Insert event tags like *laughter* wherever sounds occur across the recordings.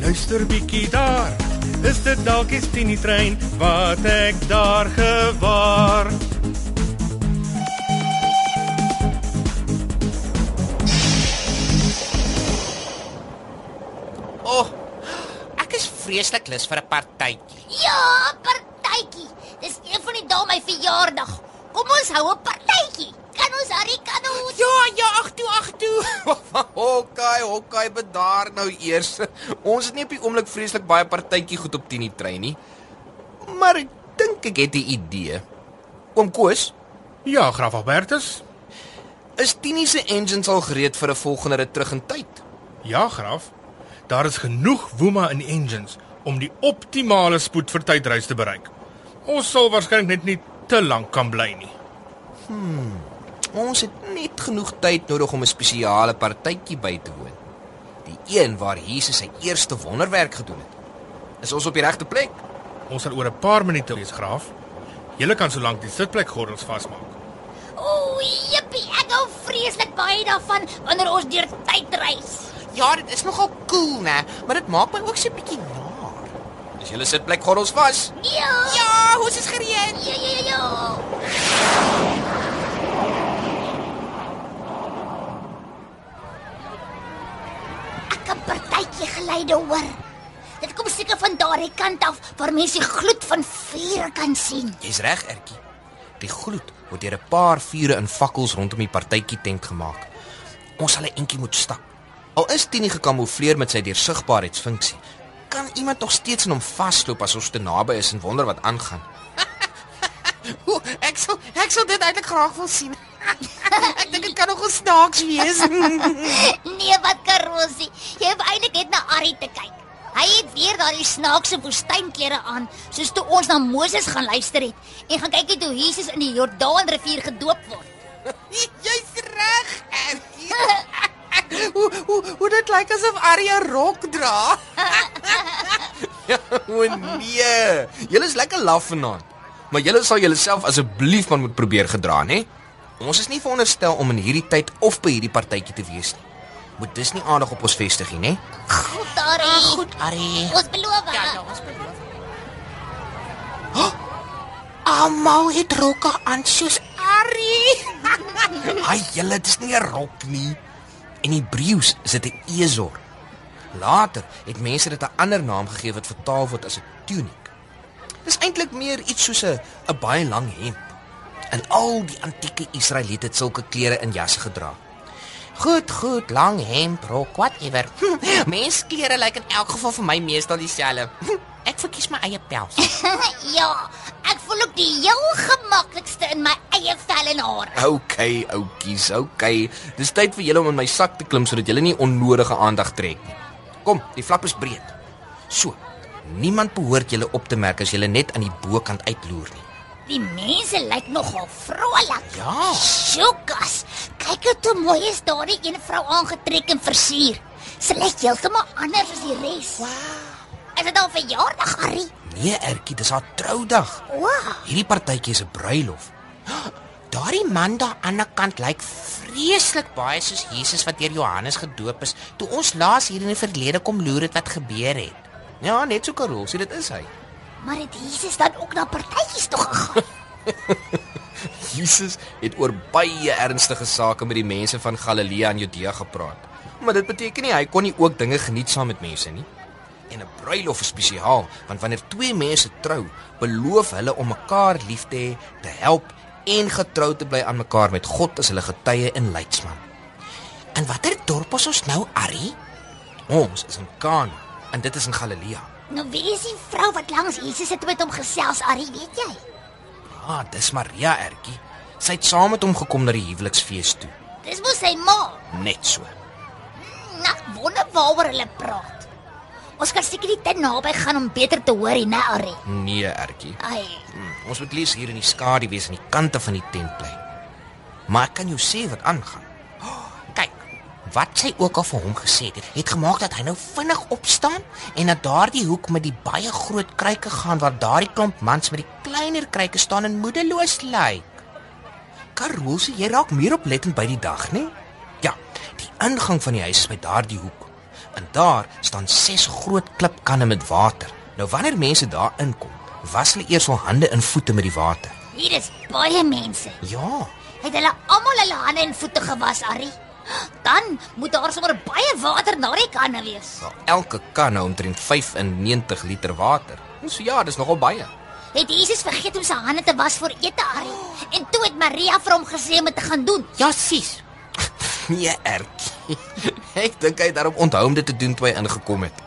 luister bietjie daar. Is dit dalk die Tini trein wat ek daar gewaar? O, oh, ek is vreeslik lus vir 'n partytjie. Ja, partytjie. Dis een van die dae my verjaardag. Kom ons hou 'n partytjie. Kan ons Harry kan ons? Ja, ja, ag toe, ag toe. *laughs* okay, okay, bedaar nou eers. Ons het nie op die oomblik vreeslik baie partytjie goed op 10 trein nie. Maar ek dink ek het 'n idee. Oom Koos, Ja, Graaf Albertus. is Tini se engines al gereed vir 'n volgende rit terug in tyd? Ja, Graaf. Daar is genoeg woema in die engines om die optimale spoed vir tydreis te bereik. Ons sal waarskynlik net nie te lank kan bly nie. Ons het net genoeg tyd nodig om 'n spesiale partytjie by te woon. Die een waar Jesus sy eerste wonderwerk gedoen het. Is ons op die regte plek? Ons sal oor 'n paar minute wees, Graaf. Julle kan solank die sitplekgordels vasmaak. O, jippie, ek hou vreeslik baie daarvan wanneer ons deur tyd reis. Ja, dit is nogal cool, né? Maar dit maak my ook so 'n bietjie naar. Is julle sitplekgordels vas? Ja. Ja, hoe is gereed? Ja, ja, ja, ja. Ek partytjie geleide hoor. Dit kom seker van daardie kant af waar mense die gloed van vuur kan sien. Jy's reg, Ertjie. Die gloed word deur 'n paar vure in fakkels rondom die partytjie tent gemaak. Ons sal 'n entjie moet stap. Al is Tini gekamoufleer met sy deursigbaarheidsfunksie, kan iemand nog steeds in hom vasloop as ons te naby is en wonder wat aangaan. *laughs* Ek sal ek sal dit eintlik graag wil sien. Ek dink dit kan nog snaaks wees. *laughs* Nee, wat karosie. Jy hoef eintlik net na Arrie te kyk. Hy het weer daardie snaakse woestynklere aan, soos toe ons na Moses gaan luister het en gaan kyk het hoe Jesus in die Jordaanrivier gedoop word. *laughs* Jy's reg, Ertjie. *laughs* hoe hoe hoe dit lyk asof Arya rok dra. ja, o nee. Julle is lekker laf vanaand. Maar julle sal julleself asseblief maar moet probeer gedra, hè? Ons is nie veronderstel om in hierdie tyd of by hierdie partytjie te wees nie. Moet dis nie aandag op ons vestig nie, hè? Goed, Arrie. goed, Arya. Ons beloof. Ja, ja, ons beloof. Almal het rokke aan soos Arya. *laughs* Ai, julle, dit is nie 'n rok nie. In Hebreëus is dit 'n ezor. Later het mense dit 'n ander naam gegee wat vertaal word as 'n tuniek. Dis eintlik meer iets soos 'n 'n baie lang hemp. En al die antieke Israeliete het sulke klere in jasse gedra. Goed, goed, lang hemp, rok, whatever. *laughs* Mensklere lyk in elk geval vir my meestal dieselfde. *laughs* Ek verkies my eie pels. *laughs* ja, ek voel ook die heel gemaklikste in my eie vel en hare. Okay, oudjies, okay. Dis tyd vir julle om in my sak te klim sodat julle nie onnodige aandag trek nie. Kom, die flap is breed. So. Niemand behoort julle op te merk as julle net aan die bokant uitloer nie. Die mense lyk nogal vrolik. Ja. Sjokas, kyk hoe mooi is daardie een vrou aangetrek en versier. Sy lyk heeltemal anders as die res. Wow. Is dit al verjaardag, Harry? Nee, Ertjie, dis haar troudag. Wow. Hierdie partytjie is 'n bruilof. Daardie man daar aan die kant lyk vreeslik baie soos Jesus wat deur Johannes gedoop is toe ons laas hier in die verlede kom loer het wat gebeur het. Ja, net so Karol, sien dit is hy. Maar het Jesus dan ook na partytjies toe gegaan? *laughs* Jesus het oor baie ernstige sake met die mense van Galilea en Judea gepraat. Maar dit beteken nie hy kon nie ook dinge geniet saam met mense nie. En 'n bruilof is spesiaal, want wanneer twee mense trou, beloof hulle om mekaar lief te hê, te help en getrou te bly aan mekaar met God as hulle getuie en leidsman. En watter dorp is ons nou, Arrie? Ons is in Kana en dit is in Galilea. Nou wie is die vrou wat langs Jesus sit met hom gesels, Arrie, weet jy? Ah, dis Maria Ertjie. Sy het saam met hom gekom na die huweliksfees toe. Dis mos sy ma. Net so. Nou, wonder waaroor hulle praat. Ons kan seker nie te naby gaan om beter te hoor nie, né, Arrie? Nee, Ertjie. Ai, Hmm, ons moet lees hier in die skadu wees aan die kante van die tent bly. Maar ek kan jou sê wat aangaan. Wat sy ook al vir hom gesê het, het gemaak dat hy nou vinnig opstaan en na daardie hoek met die baie groot kruike gaan waar daardie klomp mans met die kleiner kruike staan en moedeloos lyk. Karolse, jy raak meer oplettend by die dag, né? Ja, die ingang van die huis is by daardie hoek. En daar staan ses groot klipkanne met water. Nou wanneer mense daar inkom, was hulle eers hul hande en voete met die water. hier is baie mense. Ja, Het hulle almal hulle hande en voete gewas, Arrie? Dan moet daar sommer baie water na die kanne wees. wel, elke kan nou omtrent 95 liter water. So ja, dis nogal baie. Het Jesus vergeet om sy hande te was voor ete, Arrie? En toe het Maria vir hom gesê om dit te gaan doen. Ja, sis. *laughs* Nee, Ertjie. *laughs* Ek dink hy het daarop onthou om dit te doen toe hy ingekom het.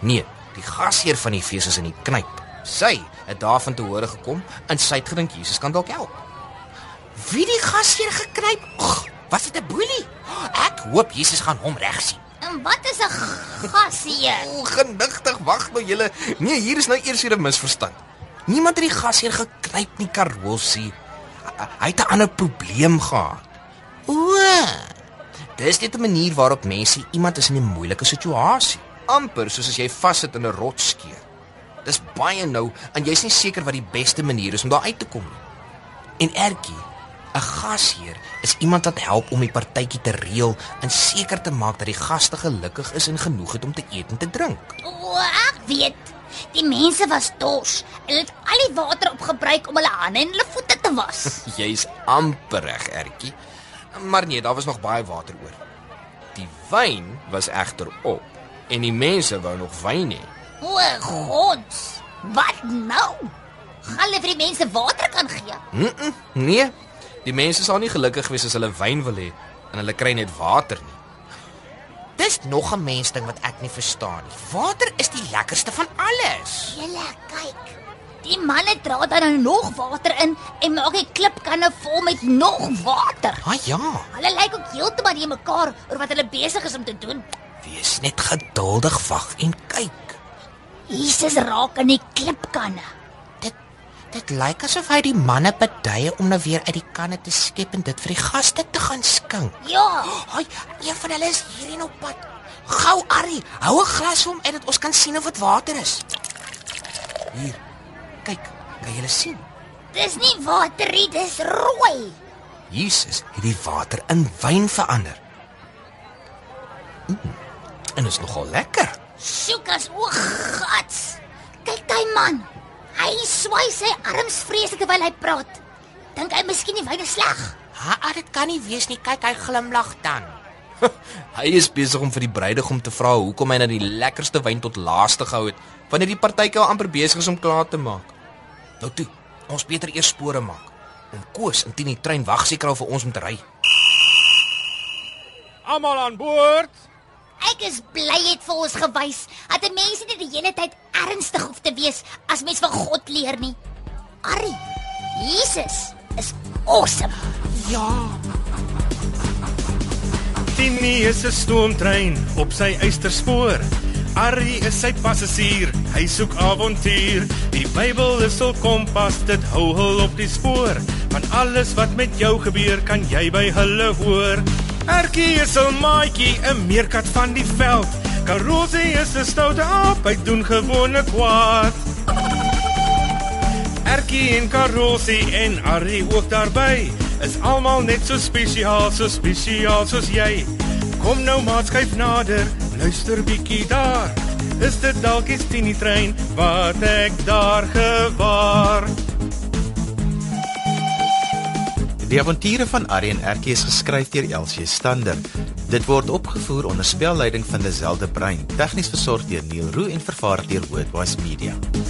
Nee, die gasheer van die fees is in die knyp. Sy het daarvan te hore gekom en sy het gedink Jesus kan dalk help. Wie die gasheer geknyp? Ag, was dit 'n boelie? Ek hoop Jesus gaan hom regsien. En wat is 'n gas hier? O, genigtig wag nou julle. Nee, hier is nou eers hier 'n misverstand. Niemand het die gasheer geknyp nie, Karolsie. Hy- Hy het 'n ander probleem gehad. O. Dis net 'n manier waarop mense iemand is in 'n moeilike situasie. Amper soos as jy vassit in 'n rotskeer. Dis baie nou en jy's nie seker wat die beste manier is om daar uit te kom nie. En Ertjie, 'n gasheer is iemand wat help om die partytjie te reël en seker te maak dat die gaste gelukkig is en genoeg het om te eet en te drink. O, ek weet. Die mense was dors. Hulle het al die water opgebruik om hulle hande en hulle voete te was. *laughs* Jy's amper reg, Ertjie. Maar nee, daar was nog baie water oor. Die wyn was egter op en die mense wou nog wyn hê. O, God. Wat nou? Gaan hulle vir die mense water kan gee? Mm -mm, nee, die mense sal nie gelukkig wees as hulle wyn wil hê en hulle kry net water nie. Dis nog 'n mens ding wat ek nie verstaan nie. Water is die lekkerste van alles. Julle kyk. Die manne dra dan nou nog water in en maak die klipkanne vol met nog water. Ah ja, Hulle lyk ook heeltemal nie mekaar oor wat hulle besig is om te doen. wees net geduldig wag en kyk. Jesus raak aan die klipkanne. Dit dit lyk asof hy die manne beduie om nou weer uit die kanne te skep en dit vir die gaste te gaan skink. Ja, Haai, een van hulle is hierheen op pad. Gou Arrie, hou 'n glas vir hom en dit ons kan sien of dit water is. Hier. Kyk, kan jy sien? dis nie water nie, dis rooi. Jesus het die water in wyn verander. Mm, en is nogal lekker. Sjoekas, o gats. Kyk daai man. Hy swai sy arms vreeslik terwyl hy praat. Dink hy miskien die is sleg? Ha, dit kan nie wees nie. Kyk, hy glimlag dan. *laughs* hy is besig om vir die bruidegom te vra hoekom hy na die lekkerste wyn tot laaste gehou het, wanneer die partytjie al amper besig is om klaar te maak. Nou toe, ons beter eers spore maak. Om Koos en Tini trein wag seker al vir ons om te ry. Almal aan boord. Ek is bly het vir ons gewys dat 'n mens nie die hele tyd ernstig hoef te wees as mens van God leer nie. Arrie, Jesus is awesome. Ja, Tini is 'n stoomtrein op sy eysterspoor. Arrie is sy passasier, hy soek avontuur. Die Bybel is hul kompas, dit hou hul op die spoor. Van alles wat met jou gebeur, kan jy by hulle hoor. Erkie is 'n maatjie, 'n meerkat van die veld. Karosie is 'n stoute aap, hy doen gewone kwaad. Erkie en Karosie en Arrie ook daarby is almal net so spesiaal, so spesiaal soos jy. Kom nou maar skuif nader, luister bietjie daar. Is dit dalk die Tini trein wat ek daar gewaar? Die avonture van en Erkie is geskryf deur Elsie Stander. Dit word opgevoer onder spelleiding van Lazelle de Bruin, tegnies versorg deur Neil Roo en vervaar deur Worldwide Media.